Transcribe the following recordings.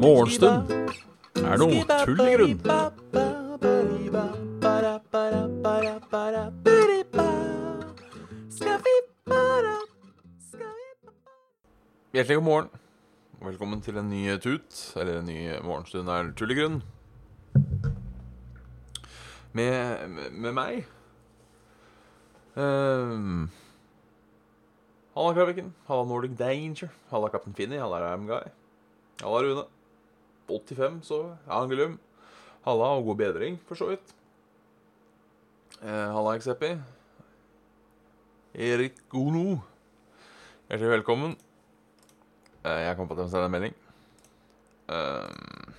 Morgenstund er noe tull i grunn. Hjertelig god morgen. Velkommen til en ny tut, eller en ny morgenstund er tull i grunn. Med, med, med meg. Um, Halla, Kraviken. Halla, Nordic Danger. Halla, Captain Finny. Halla, Ramguy. Halla, Rune. 85, så Angelum. Halla og god bedring, for så vidt. Eh, halla, Ekseppi. Erik Gono. Hjertelig velkommen. Eh, jeg kom på at jeg må sende en melding. Um,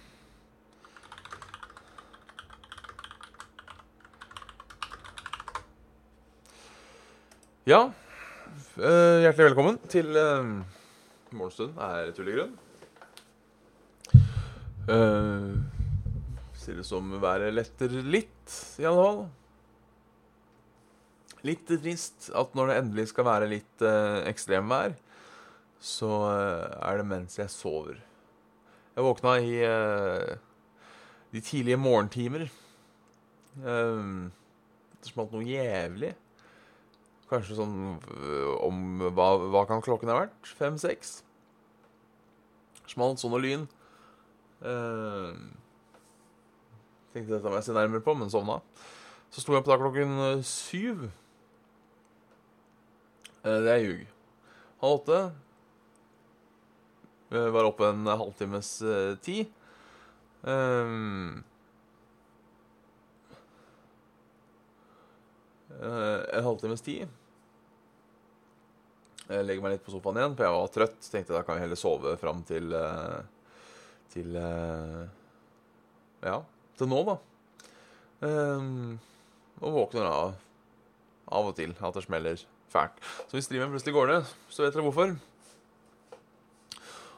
ja. Eh, hjertelig velkommen til uh, Morgenstund er tull i grunn. Uh, ser det som været letter litt, i alle fall. Litt trist at når det endelig skal være litt uh, ekstremvær, så uh, er det mens jeg sover. Jeg våkna i de tidlige morgentimer. Det smalt noe jævlig. Kanskje sånn om hva, hva kan klokken ha vært? Fem-seks? Smalt sånn og lyn. Uh, tenkte dette må jeg se nærmere på, men sovna. Så sto jeg opp da klokken syv. Uh, det er ljug. Halv åtte. Uh, var oppe en halvtimes tid. en halvtimes tid. Jeg legger meg litt på sofaen igjen, for jeg var trøtt. Tenkte da kan jeg heller sove fram til til Ja, til nå, da. Um, og våkner av av og til at det smeller fælt. Så hvis streamen plutselig går ned, så vet dere hvorfor.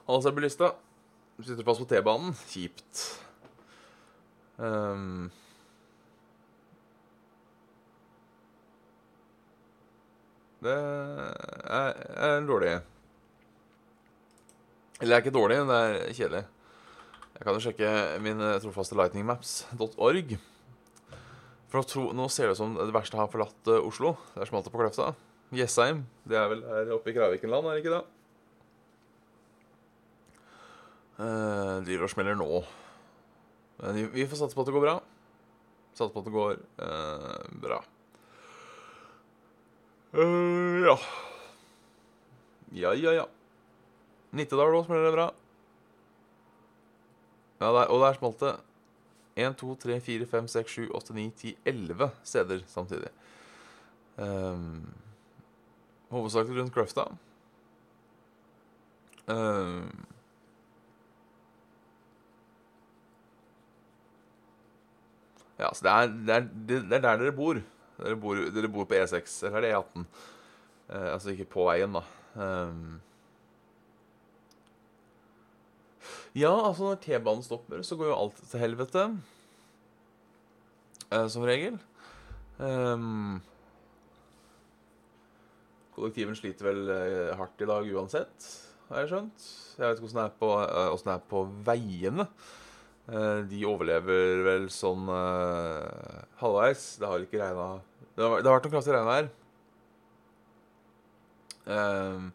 Alle ser på lista. Sitter fast på T-banen. Kjipt. Um, det er, er dårlig. Eller det er ikke dårlig, men det er kjedelig. Jeg kan jo sjekke min trofaste lightningmaps.org. For tro, nå ser det ut som det verste har forlatt uh, Oslo. Det er smalt på Kløfta. Jessheim. Det er vel her oppe i Kravikenland, er det ikke det? Uh, driver og smeller nå. Men vi får satse på at det går bra. Satse på at det går uh, bra. Uh, ja. Ja, ja, ja. Nittedal òg smeller det bra. Ja, der, og der smalt det 1, 2, 3, 4, 5, 6, 7, 8, 9, 10, 11 steder samtidig. Um, hovedsakelig rundt Crufta. Um, ja, så det er, det, er, det er, der dere bor. Dere bor, dere bor på E6, eller er det E18? Uh, altså ikke på veien, da. Um, Ja, altså når T-banen stopper, så går jo alt til helvete. Eh, som regel. Um, kollektiven sliter vel eh, hardt i dag uansett, har jeg skjønt. Jeg vet ikke åssen det er på, uh, det er på veiene. Uh, de overlever vel sånn halvveis. Det har ikke regna det, har, det har vært noe kraftig regnvær. Um,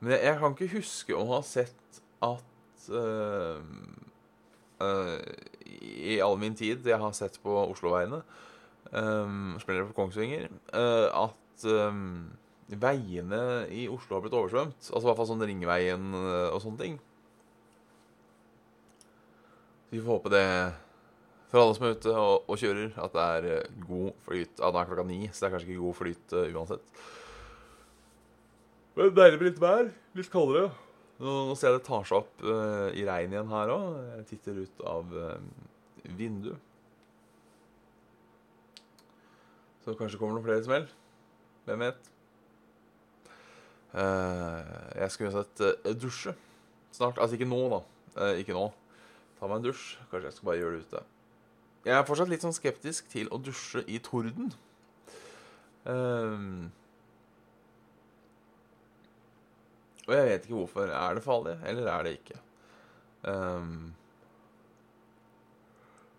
men jeg, jeg kan ikke huske å ha sett at uh, uh, I all min tid jeg har sett på Osloveiene, um, spiller på Kongsvinger, uh, at um, veiene i Oslo har blitt oversvømt. Altså i hvert fall sånn Ringveien og sånne ting. Vi får håpe det for alle som er ute og, og kjører, at det er god flyt. Ja, nå er klokka ni, så det er kanskje ikke god flyt uansett. Men deilig med litt vær. Litt kaldere. Nå, nå, ser jeg det tar seg opp uh, i regn igjen her òg. Jeg titter ut av uh, vinduet. Så kanskje kommer det noen flere smell. Hvem vet? Uh, jeg skal uansett dusje snart. Altså ikke nå, da. ikke nå. Ta meg en dusj. Kanskje jeg skal bare gjøre det ute. Jeg er fortsatt litt sånn skeptisk til å dusje i torden. Og jeg vet ikke hvorfor. Er det farlig, eller er det ikke? Um,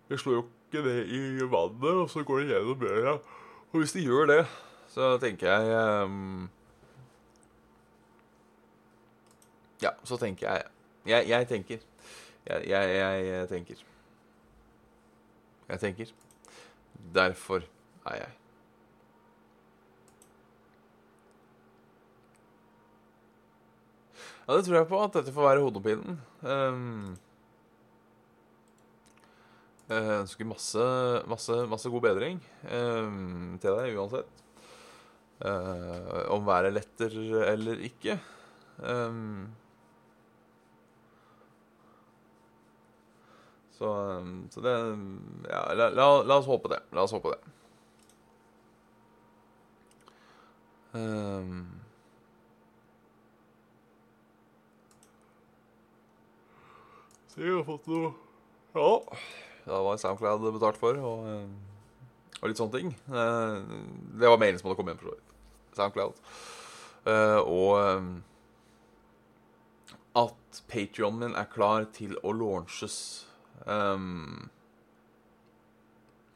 slår jo ikke det i vannet, og så går det gjennom øra. Og hvis de gjør det, så tenker jeg um, Ja, så tenker jeg Jeg, jeg tenker. Jeg, jeg, jeg tenker. Jeg tenker. Derfor er jeg. Ja, det tror jeg på, at dette får være hodepinen. Um, jeg ønsker masse, masse, masse god bedring um, til deg uansett. Uh, om været letter eller ikke. Um, så, så, det Ja, la, la, la, oss håpe det. La oss håpe det. Um, Så jeg har fått noe Ja. Det var SoundCloud betalt for, og, eh, og litt sånne ting. Eh, det var mailen som hadde kommet inn, for så vidt. SoundCloud. Eh, og at Patrionen min er klar til å launches. Um,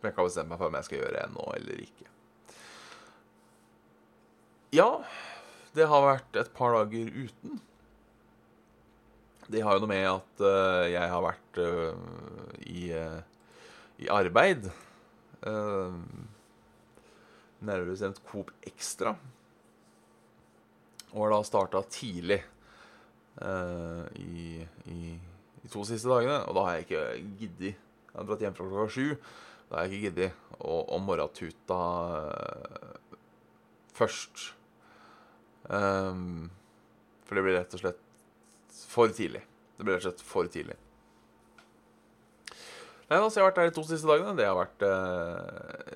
jeg kan bestemme meg for om jeg skal gjøre det nå eller ikke. Ja, det har vært et par dager uten. Det har jo noe med at uh, jeg har vært uh, i, uh, i, arbeid. nærmere bestemt Coop Extra. Og har da starta tidlig i, i, de to siste dagene. Og da har jeg ikke giddet. Jeg har dratt hjem fra klokka sju. Da har jeg ikke giddet å, å morgentuta først. Um, for det blir rett og slett for tidlig. Det blir rett og slett for tidlig. Nei, altså, jeg har vært der de to siste dagene. Det har vært uh,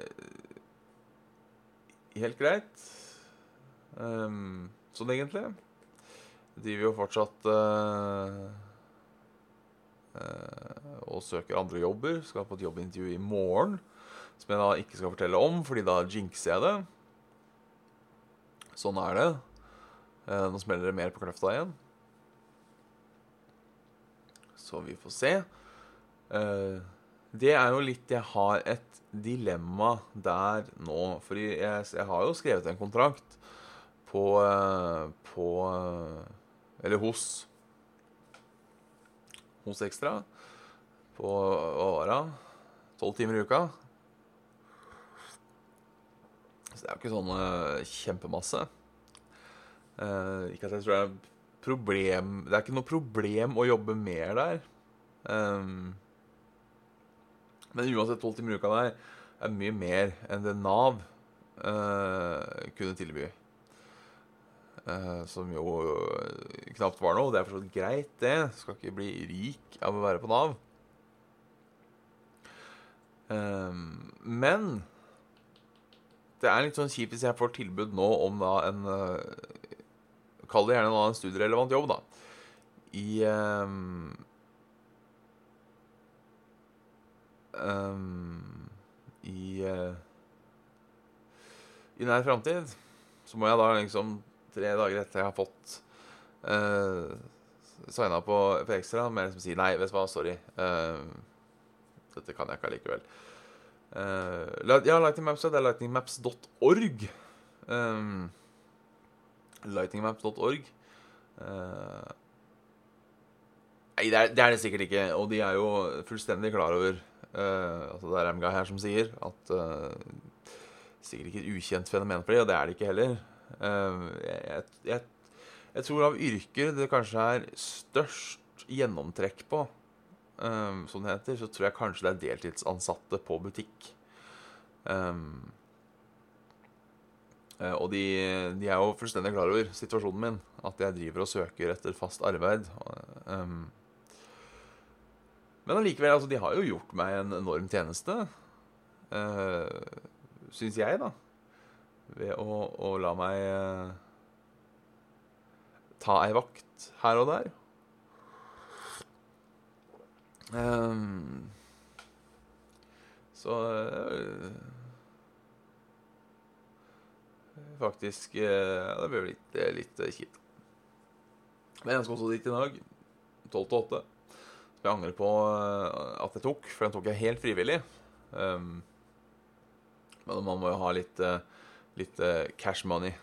helt greit. Um, sånn egentlig. De driver jo fortsatt uh, eh, og søker andre jobber. Skal på et jobbintervju i morgen. Som jeg da ikke skal fortelle om, fordi da jinxer jeg det. Sånn er det. Eh, nå smeller det mer på kløfta igjen. Så vi får se. Uh, det er jo litt Jeg har et dilemma der nå. Fordi jeg, jeg har jo skrevet en kontrakt på, på Eller hos Hos Ekstra. På hva det? Tolv timer i uka. Så det er jo ikke sånn kjempemasse. ikke at jeg tror jeg problem Det er ikke noe problem å jobbe mer der. Um, men uansett, tolv timer i uka der er mye mer enn det Nav uh, kunne tilby. Uh, som jo knapt var noe. Det er for så vidt greit, det. Skal ikke bli rik av å være på Nav. Um, men det er litt sånn kjipt hvis jeg får tilbud nå om da en uh, Kall det gjerne en annen studierelevant jobb, da. I um, um, I uh, I nær framtid så må jeg da liksom tre dager etter jeg har fått uh, signa på på, ekstra, med liksom si nei, vet du hva, sorry. Uh, dette kan jeg ikke allikevel. Uh, ja, Lightning Maps, det er lightningmaps.org. Um, lightningmaps.org. Uh, nei, det er, det er, det sikkert ikke. Og de er jo fullstendig klar over uh, altså Det er MGA her som sier at uh, Sikkert ikke et ukjent fenomen for dem, og det er det ikke heller. Uh, jeg, jeg, jeg, tror av yrker det kanskje er størst gjennomtrekk på, som det heter, så tror jeg kanskje det er deltidsansatte på butikk. Um, Eh, og de, de, er jo fullstendig klar over situasjonen min. At jeg driver og søker etter fast arbeid. Men allikevel, altså, de har jo gjort meg en enorm tjeneste. Uh, Syns jeg, da. Ved å, å la meg eh, ta ei vakt her og der. Um, så eh, faktisk eh, Det blir litt, litt kjipt. Men jeg skal også dit i dag. 12 til 8. Som jeg angrer på eh, at jeg tok, for den tok jeg helt frivillig. Um, men man må jo ha litt, eh, litt uh, cash money.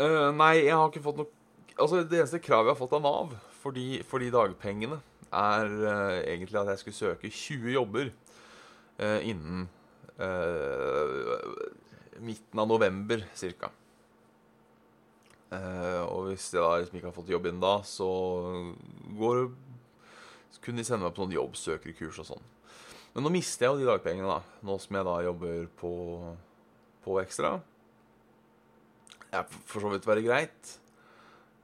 Uh, nei, jeg har ikke fått noe Altså, det eneste kravet jeg har fått av Nav for de, for de dagpengene, er uh, egentlig at jeg skulle søke 20 jobber innen midten av november. Eh, og hvis jeg da liksom ikke har fått jobb innen da, så går så kunne de sende meg på noen jobbsøkerkurs og sånn. Men nå mister jeg jo de dagpengene, da. Nå som jeg da jobber på, på Ekstra. Det får for så vidt være greit.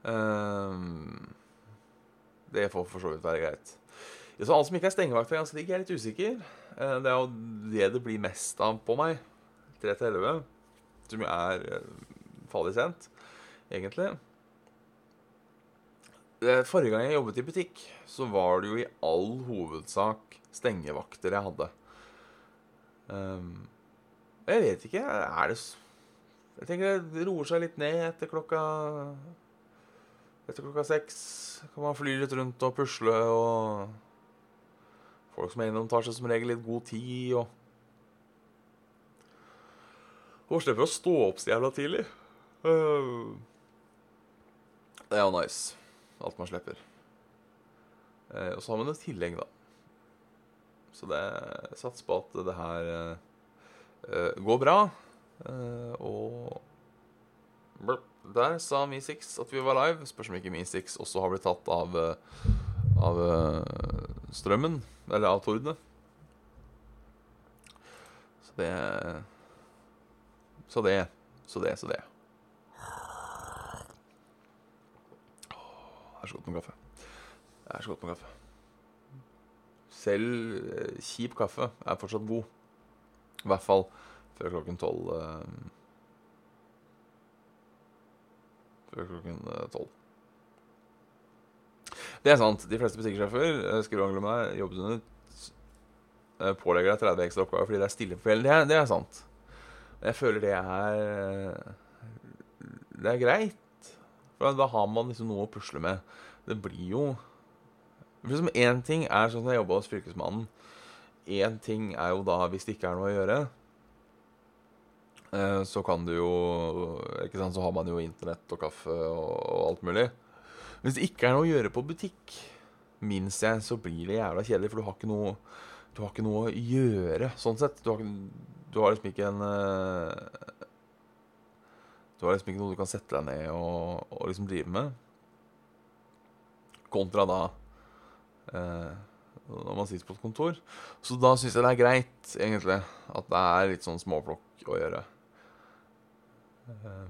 Ehm, det får for så vidt være greit. Så alt som ikke er stengevakt, er ganske. Jeg er litt usikker. Eh, det er jo det det blir mest av på meg. 3 til 11. Som jo er eh, farlig sent, egentlig. Eh, Forrige gang jeg jobbet i butikk, så var det jo i all hovedsak stengevakter jeg hadde. Um, jeg vet ikke. Er det Jeg tenker det roer seg litt ned etter klokka Etter klokka seks. Kan man fly litt rundt og pusle og Folk som er innom, tar seg som regel litt god tid og Og slipper å stå opp så jævla tidlig. Uh, Det er jo nice. Alt man slipper. Uh, og så har man et tillegg, da. Så det sats på at det her eh, går bra. Uh, og Blup. Der sa Mi6 at vi var live. Spørs om ikke Mi6 også har blitt tatt av, av strømmen. Eller av tordenet. Så det Så det. Så det, så det. Det er så godt med kaffe. Det er så godt med kaffe. Selv eh, kjip kaffe er fortsatt god. I hvert fall før klokken tolv. eh, Før klokken eh, tolv. Det er sant. De fleste butikksjefer skriver meg, jobbet under pålegger deg 30 ekstra oppgaver fordi det er stille på kvelden. Det, det er sant. Jeg føler det er Det er greit. For da har man liksom noe å pusle med. Det blir jo for liksom Én ting er sånn som jeg jobba hos Fylkesmannen. Én ting er jo da hvis det ikke er noe å gjøre. eh, Så kan du jo Ikke sant, så har man jo internett og kaffe og, alt mulig. Hvis det ikke er noe å gjøre på butikk, minst jeg, så blir det jævla kjedelig. For du har ikke noe Du har ikke noe å gjøre, sånn sett. Du har, du har liksom ikke en eh, Du har liksom ikke noe du kan sette deg ned og, og liksom drive med. Kontra da når man sitter på et kontor. Så da syns jeg det er greit, egentlig, at det er litt sånn småplukk å gjøre. Eh,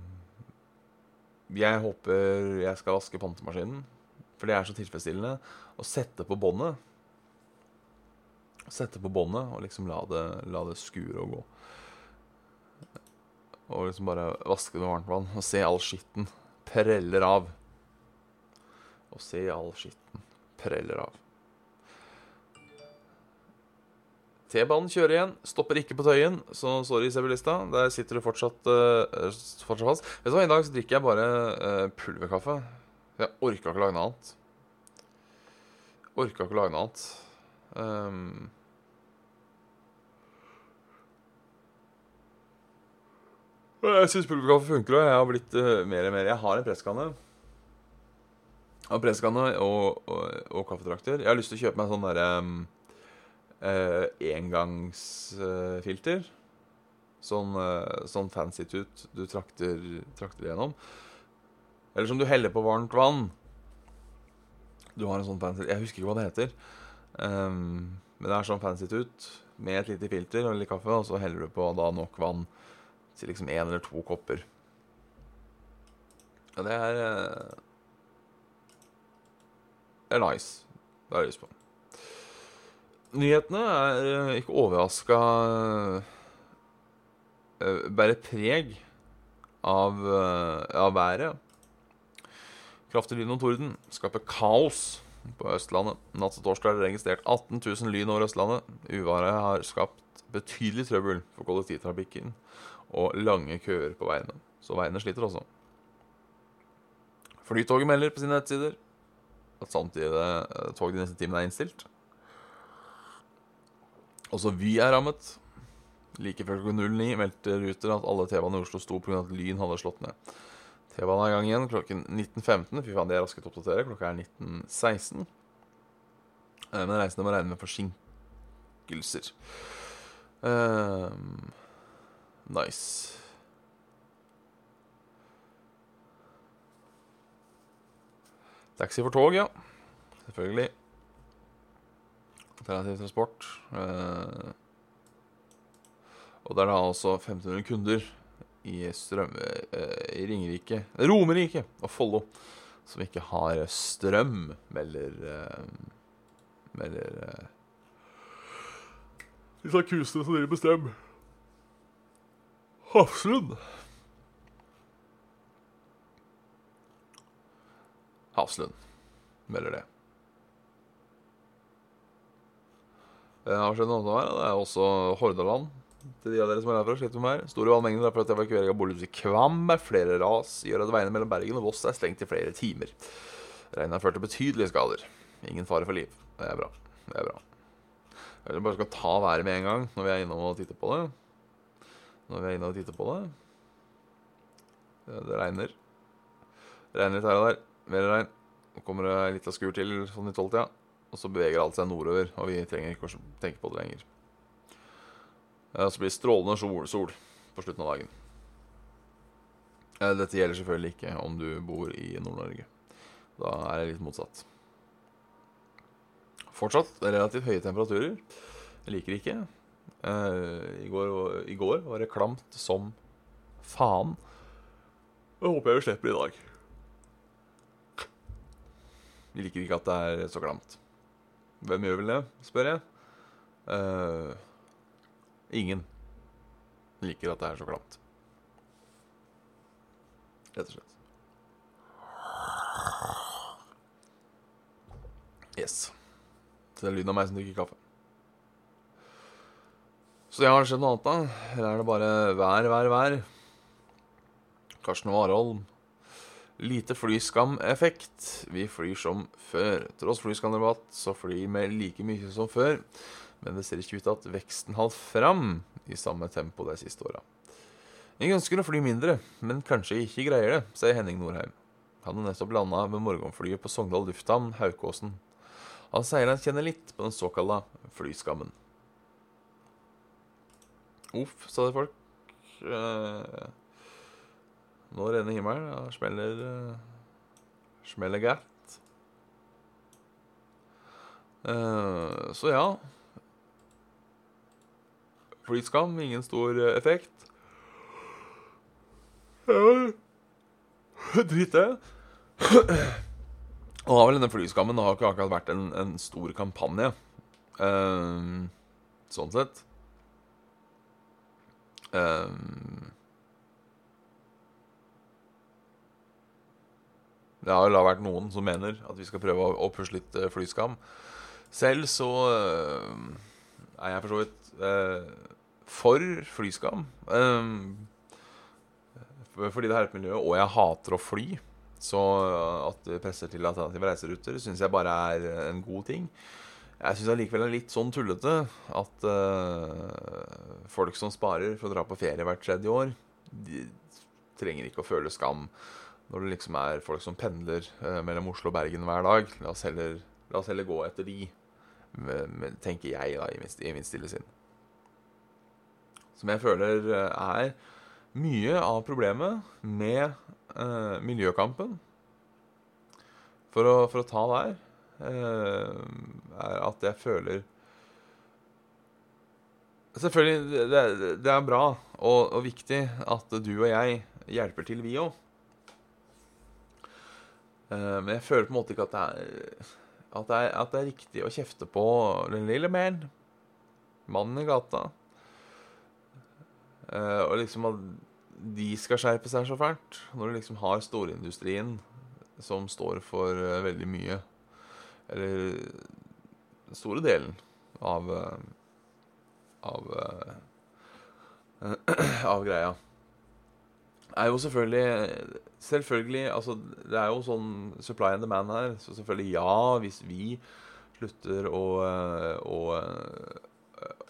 Jeg håper jeg skal vaske pantemaskinen, for det er så tilfredsstillende å sette på båndet. Sette på båndet og liksom la det, la det skure og gå. Og liksom bare vaske med varmt vann og se all skitten preller av. Og se all skitten preller av. T-banen kjører igjen, stopper ikke på Tøyen, så sorry, Sebulista. Der sitter du fortsatt, uh, fortsatt fast. Vet du hva, I dag så drikker jeg bare uh, pulverkaffe. Jeg orka ikke lage noe annet. Orka ikke lage noe annet. Um, jeg syns pulverkaffe funker, og jeg har blitt uh, mer og mer Jeg har en presskanne. Har presskanne og, og, og kaffetrakter. Jeg har lyst til å kjøpe meg sånn derre um, eh, engangsfilter. Sånn, sånn fancy tut du trakter, trakter gjennom. Eller som du heller på varmt vann. Du har en sånn fancy Jeg husker ikke hva det heter. Um, men det er sånn fancy tut med et lite filter og litt kaffe, og så heller du på da nok vann til liksom én eller to kopper. Og det er eh, Det er nice. Det har jeg lyst på. Nyhetene er eh, ikke overraska Bærer preg av, eh, av været. Kraftig lyn og torden skaper kaos på Østlandet. Natt til torsdag er det registrert 18 000 lyn over Østlandet. Uværet har skapt betydelig trøbbel for kollektivtrafikken og lange køer på veiene. Så veiene sliter også. Flytoget melder på sine nettsider at samtidig tog de neste timene er innstilt. Også Vy er rammet. Like før klokken 09 meldte Ruter at alle T-baner i Oslo sto pga. at Lyn hadde slått ned. T-banen er i gang igjen klokken 19.15. Fy faen, de er raske til å oppdatere. Klokka er 19.16. Eh, Men reisende må regne med forsinkelser. Um, nice. Taxi for tog, ja. Selvfølgelig. Alternativ transport. Eh, og det er da altså 1500 kunder i strøm... eh, I Ringerike Romerike og Follo som ikke har strøm, melder eh, Melder Disse kusene som driver med strøm. Hafslund. Hafslund melder det. Har skjedd noe her. Det er også Hordaland. Til de av dere som er herfra, sliter med her. Store vannmengder har ført til evakuering av bolighuset i Kvam. Flere ras gjør at veiene mellom Bergen og Voss er stengt i flere timer. Regnet har ført til betydelige skader. Ingen fare for liv. Det er bra. Det er bra. Jeg vil bare skal ta været med en gang når vi er innom og titter på det. Når vi er inne og titter på det. Det, det regner. Det regner litt her og der. Mer regn. Nå kommer det litt av skur til sånn i tolvtida. Og så beveger alt seg nordover, og vi trenger ikke å tenke på det lenger. Og så blir det strålende sol, sol på slutten av dagen. Eh, Dette gjelder selvfølgelig ikke om du bor i Nord-Norge. Da er det litt motsatt. Fortsatt relativt høye temperaturer. Jeg liker ikke. Eh, i, går, I går var det klamt som faen. Jeg håper jeg slipper det i dag. Jeg liker ikke at det er så klamt. Hvem gjør vel det, spør jeg. Uh, ingen liker at det er så klamt. Rett og slett. Yes. Så det er lyden av meg som drikker kaffe. Så det har skjedd noe annet, da? Eller er det bare vær, vær, vær? Karsten Warholm. Lite flyskam-effekt. Vi flyr som før. Tross flyskamrabatt så flyr vi like mye som før. Men det ser ikke ut til at veksten holdt fram i samme tempo de siste åra. Jeg ønsker å fly mindre, men kanskje ikke greier det, sier Henning Norheim. Han har nettopp landa med morgenflyet på Sogndal lufthavn, Haukåsen. Han sier han kjenner litt på den såkalla flyskammen. Uff, sa det folk. Eh, nå renner himmelen. Ja, smeller eh, Smeller gært. Uh, så ja. Flyskam, ingen stor eh, effekt. Ja, Drit det. Da har vel denne flyskammen har ikke akkurat vært en, en stor kampanje. Uh, sånn sett. Ehm, det har jo da vært noen som mener at vi skal prøve å, pusle litt eh, flyskam. Selv så eh, er jeg for så vidt eh, for flyskam. Fordi det er et miljø, og jeg hater å fly. Så at det presser til alternative reiseruter, syns jeg bare er en god ting. Jeg syns allikevel det er litt sånn tullete at uh, folk som sparer for å dra på ferie hvert tredje år, de trenger ikke å føle skam når det liksom er folk som pendler eh, mellom Oslo og Bergen hver dag. La oss heller, la oss heller gå etter de, tenker jeg da, i min, i min stille sinn. Som jeg føler uh, er mye av problemet med eh, miljøkampen, for å, for å ta der, eh, er at jeg føler Selvfølgelig, det, det er bra og, og, viktig at du og jeg hjelper til, vi òg. Eh, men jeg føler på en måte ikke at det er at det er, at det er riktig å kjefte på den lille man. Mannen i gata. Uh, og liksom at de skal skjerpe seg så fælt. Når du liksom har storindustrien som står for uh, veldig mye. Eller den store delen av av av greia. Er jo selvfølgelig Selvfølgelig, altså Det er jo sånn supply and demand her. Så selvfølgelig, ja, hvis vi slutter å, å,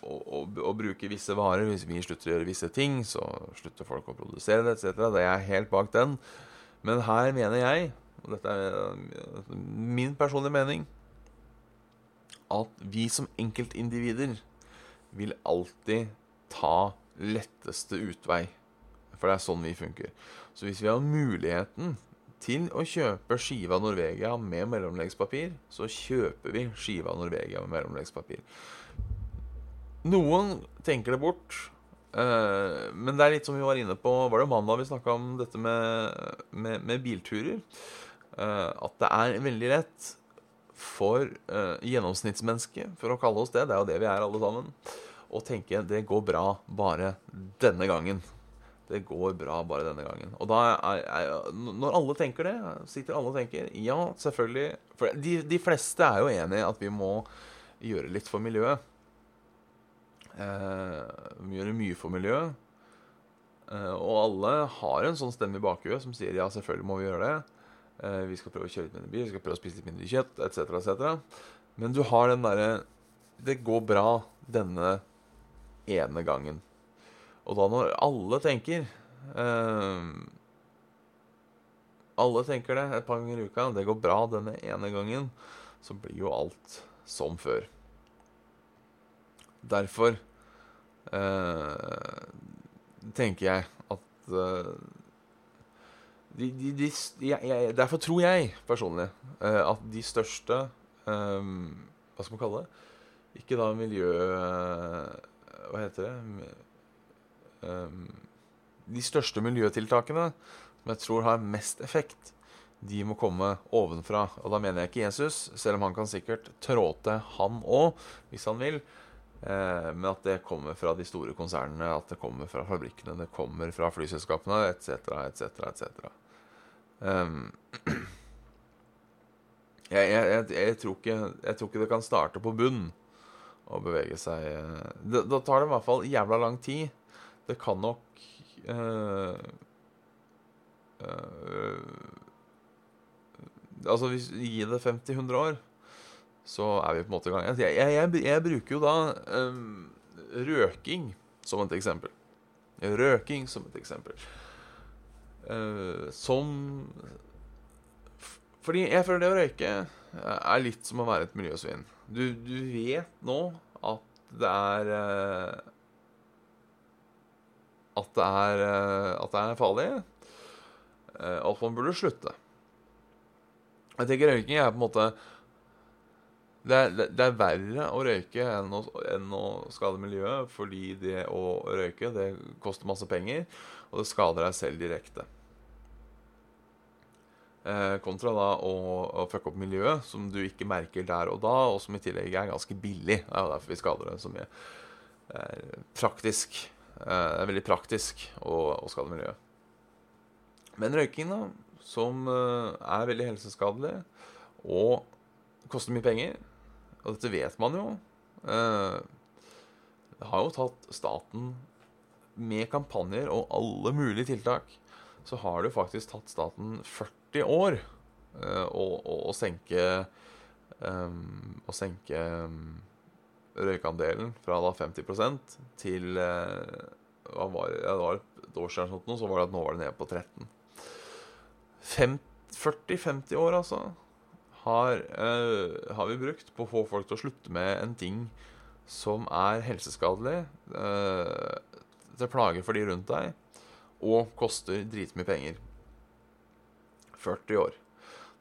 å, å bruke visse varer, hvis vi slutter å gjøre visse ting, så slutter folk å produsere det, etc. Det er helt bak den. Men her mener jeg, og dette er min personlige mening, at vi som enkeltindivider vil alltid ta letteste utvei. For det er sånn vi funker. Så hvis vi har muligheten til å kjøpe skiva Norvegia med mellomleggspapir, så kjøper vi skiva Norvegia med mellomleggspapir. Noen tenker det bort. Uh, men det er litt som vi var inne på Var det mandag vi snakka om dette med, med, med bilturer? Uh, at det er veldig lett for uh, gjennomsnittsmennesket, for å kalle oss det, det er jo det vi er alle sammen, å tenke det går bra bare denne gangen. Det går bra bare denne gangen. Og da er, er, Når alle tenker det, sitter alle og tenker ja, selvfølgelig. For de, de fleste er jo enig i at vi må gjøre litt for miljøet. Eh, vi gjør mye for miljøet. Eh, og alle har en sånn stemme i bakhuet som sier ja, selvfølgelig må vi gjøre det. Eh, vi skal prøve å kjøre litt mindre bil, vi skal prøve å spise litt mindre kjøtt, etc., etc. Men du har den derre Det går bra denne ene gangen. Og da når alle tenker eh, Alle tenker det et par ganger i uka. Det går bra denne ene gangen. Så blir jo alt som før. Derfor eh, tenker jeg at eh, de, de, de, jeg, jeg, Derfor tror jeg personlig at de største eh, Hva skal man kalle det? Ikke da miljø... Hva heter det? Um, de største miljøtiltakene som jeg tror har mest effekt, de må komme ovenfra. Og da mener jeg ikke Jesus, selv om han kan sikkert trå til, han òg, hvis han vil. Eh, men at det kommer fra de store konsernene, at det kommer fra fabrikkene, det kommer fra flyselskapene etc., etc., etc. Jeg, jeg, jeg, tror ikke, jeg tror ikke det kan starte på bunn å bevege seg eh, Da tar det i hvert fall jævla lang tid. Det kan nok uh, uh, Altså, hvis vi gir det 50-100 år, så er vi på en måte i gang. Jeg, jeg, jeg bruker jo da um, røking som et eksempel. Røking som et eksempel. Uh, som Fordi jeg føler det å røyke er litt som å være et miljøsvin. Du, du vet nå at det er uh, At det er, uh, at det er farlig. at man burde slutte. Jeg tenker røyking er på en måte det er, det er, verre å røyke enn å, enn å, skade miljøet, fordi det å røyke det koster masse penger, og det skader deg selv direkte. Eh, kontra da å, å fucke opp miljøet, som du ikke merker der og da, og som i tillegg er ganske billig. Det er jo derfor vi skader det så mye. Det er praktisk. Eh, det er veldig praktisk å, å skade miljøet. Men røyking, da, som eh, er veldig helseskadelig og koster mye penger og dette vet man jo. Eh, det har jo tatt staten Med kampanjer og alle mulige tiltak, så har det jo faktisk tatt staten 40 år å, å, å senke um, Å senke um, røykandelen fra da 50 til uh, hva var det, det var et år siden, så var det at nå var det nede på 13 40-50 år, altså har, uh, har, vi brukt på å få folk til å slutte med en ting som er helseskadelig, uh, til plage for de rundt deg, og koster dritmye penger. 40 år.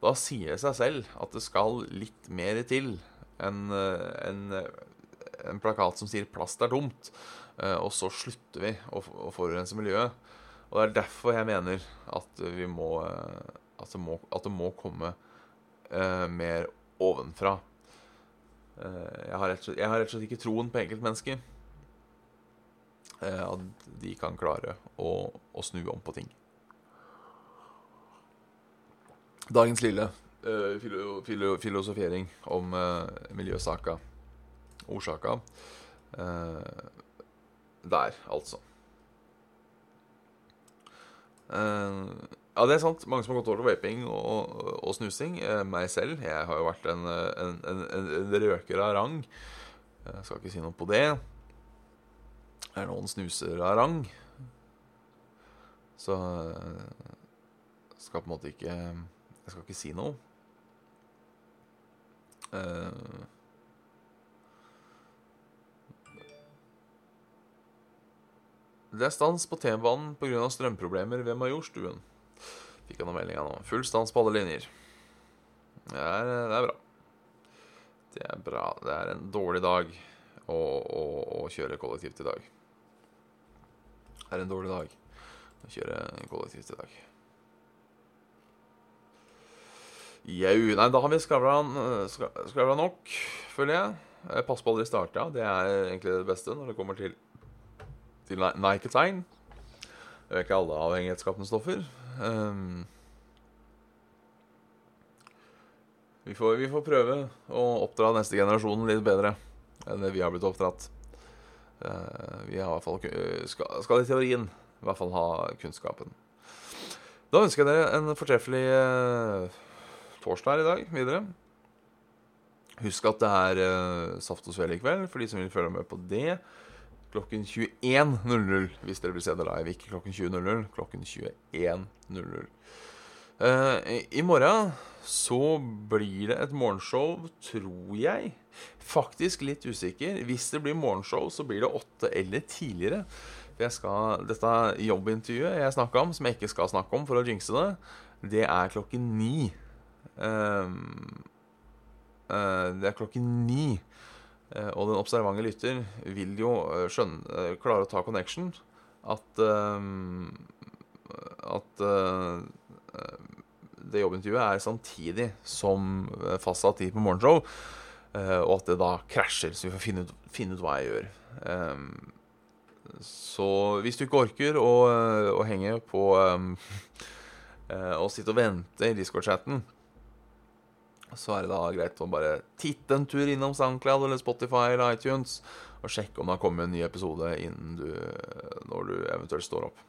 Da sier det seg selv at det skal litt mer til enn en, en, plakat som sier 'plast er dumt', uh, og så slutter vi å, forurense miljøet. Og det er derfor jeg mener at må at det må, at det må komme uh, mer ovenfra. Uh, jeg, har slett, jeg, har rett og slett ikke troen på enkeltmennesker. Uh, at de kan klare å, å, snu om på ting. Dagens lille filo, filo, filosofering om miljøsaka. Årsaka. der, altså. Eh, ja, det er sant. Mange som har gått over til vaping og, og snusing. Eh, meg selv. Jeg har jo vært en, en, en, en røker av rang. Jeg skal ikke si noe på det. Det er noen snuser av rang. Så jeg skal på en måte ikke Jeg skal ikke si noe. Uh, Det er stans på T-banen pga. strømproblemer ved Majorstuen. Fikk jeg noen meldinger nå. Full stans på alle linjer. Det er, det er, bra. Det er bra. Det er en dårlig dag å, å, å kjøre kollektivt i dag. Det er en dårlig dag å kjøre kollektivt i dag. Jau. Nei, da har vi skravla nok, føler jeg. Pass på aldri starte. Det er egentlig det beste når det kommer til til tegn, Det ikke alle avhengighetsskapende stoffer. Um, vi, får, vi, får, prøve å oppdra neste generasjon litt bedre enn det vi har blitt oppdratt. Uh, vi har i hvert fall skal, skal i teorien i hvert fall ha kunnskapen. Da ønsker jeg dere en fortreffelig uh, torsdag i dag videre. Husk at det er uh, Saft og Svele i kveld, for de som vil følge med på det klokken 21.00 hvis dere vil se det live. Ikke klokken 20.00, klokken 21.00. Uh, eh, I morgen så blir det et morgenshow, tror jeg. Faktisk litt usikker. Hvis det blir morgenshow, så blir det åtte eller tidligere. Jeg skal, dette jobbintervjuet jeg snakka om, som jeg ikke skal snakke om for å jinxe det, det er klokken ni. Uh, uh, det er klokken ni. Eh, og den observante lytter vil jo eh, skjønne, eh, klare å ta connection. At At det jobbintervjuet er samtidig som fastsatt tid på morgenshow. Og at det da krasjer, så vi får finne ut, finne ut hva jeg gjør. Så hvis du ikke orker å, å henge på og sitte og vente i Discord-chatten så er det da greit å bare titte en tur innom SoundCloud eller Spotify eller iTunes og sjekke om det har kommet en ny episode innen du, når du eventuelt står opp.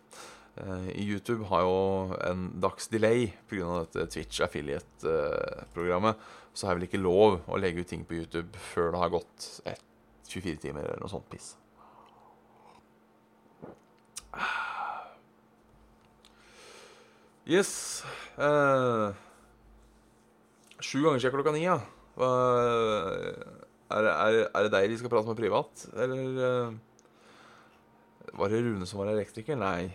Eh, YouTube har jo en dags delay pga. dette Twitch affiliate-programmet. Så har jeg vel ikke lov å legge ut ting på YouTube før det har gått 24 timer eller noe sånt piss. Yes. Uh, Sju ganger siden klokka ni, ja. Er, er, er, det deg de skal prate med privat? Eller uh, Var det Rune som var elektriker? Nei.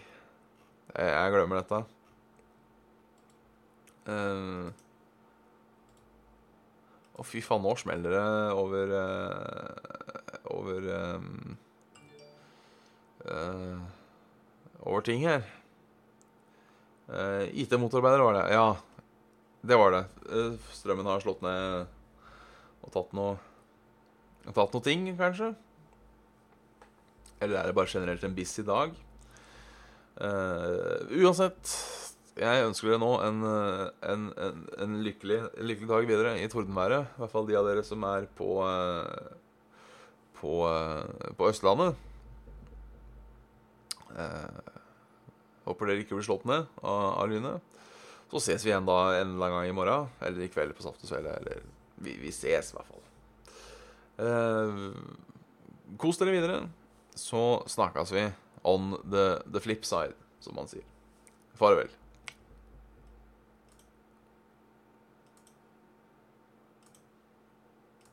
Jeg, jeg glemmer dette. Uh, Å, fy faen, nå smeller det over uh, Over um, Over ting her. IT-motorarbeider var det. Ja, det var det. Eh, strømmen har slått ned og tatt noe Tatt noe ting, kanskje? Eller er det bare generelt en busy dag? Uh, uansett, jeg ønsker dere nå en, en, en, en lykkelig, lykkelig, dag videre i tordenværet. I hvert fall de av dere som er på, på, på Østlandet. håper dere ikke blir slått ned av, av lynet. Så ses vi igjen da en eller annen gang i morgen. Eller i kveld på Saft og Svele. Eller vi, vi, ses i hvert fall. Eh, kos dere videre. Så snakkes vi on the, the flip side, som man sier. Farvel.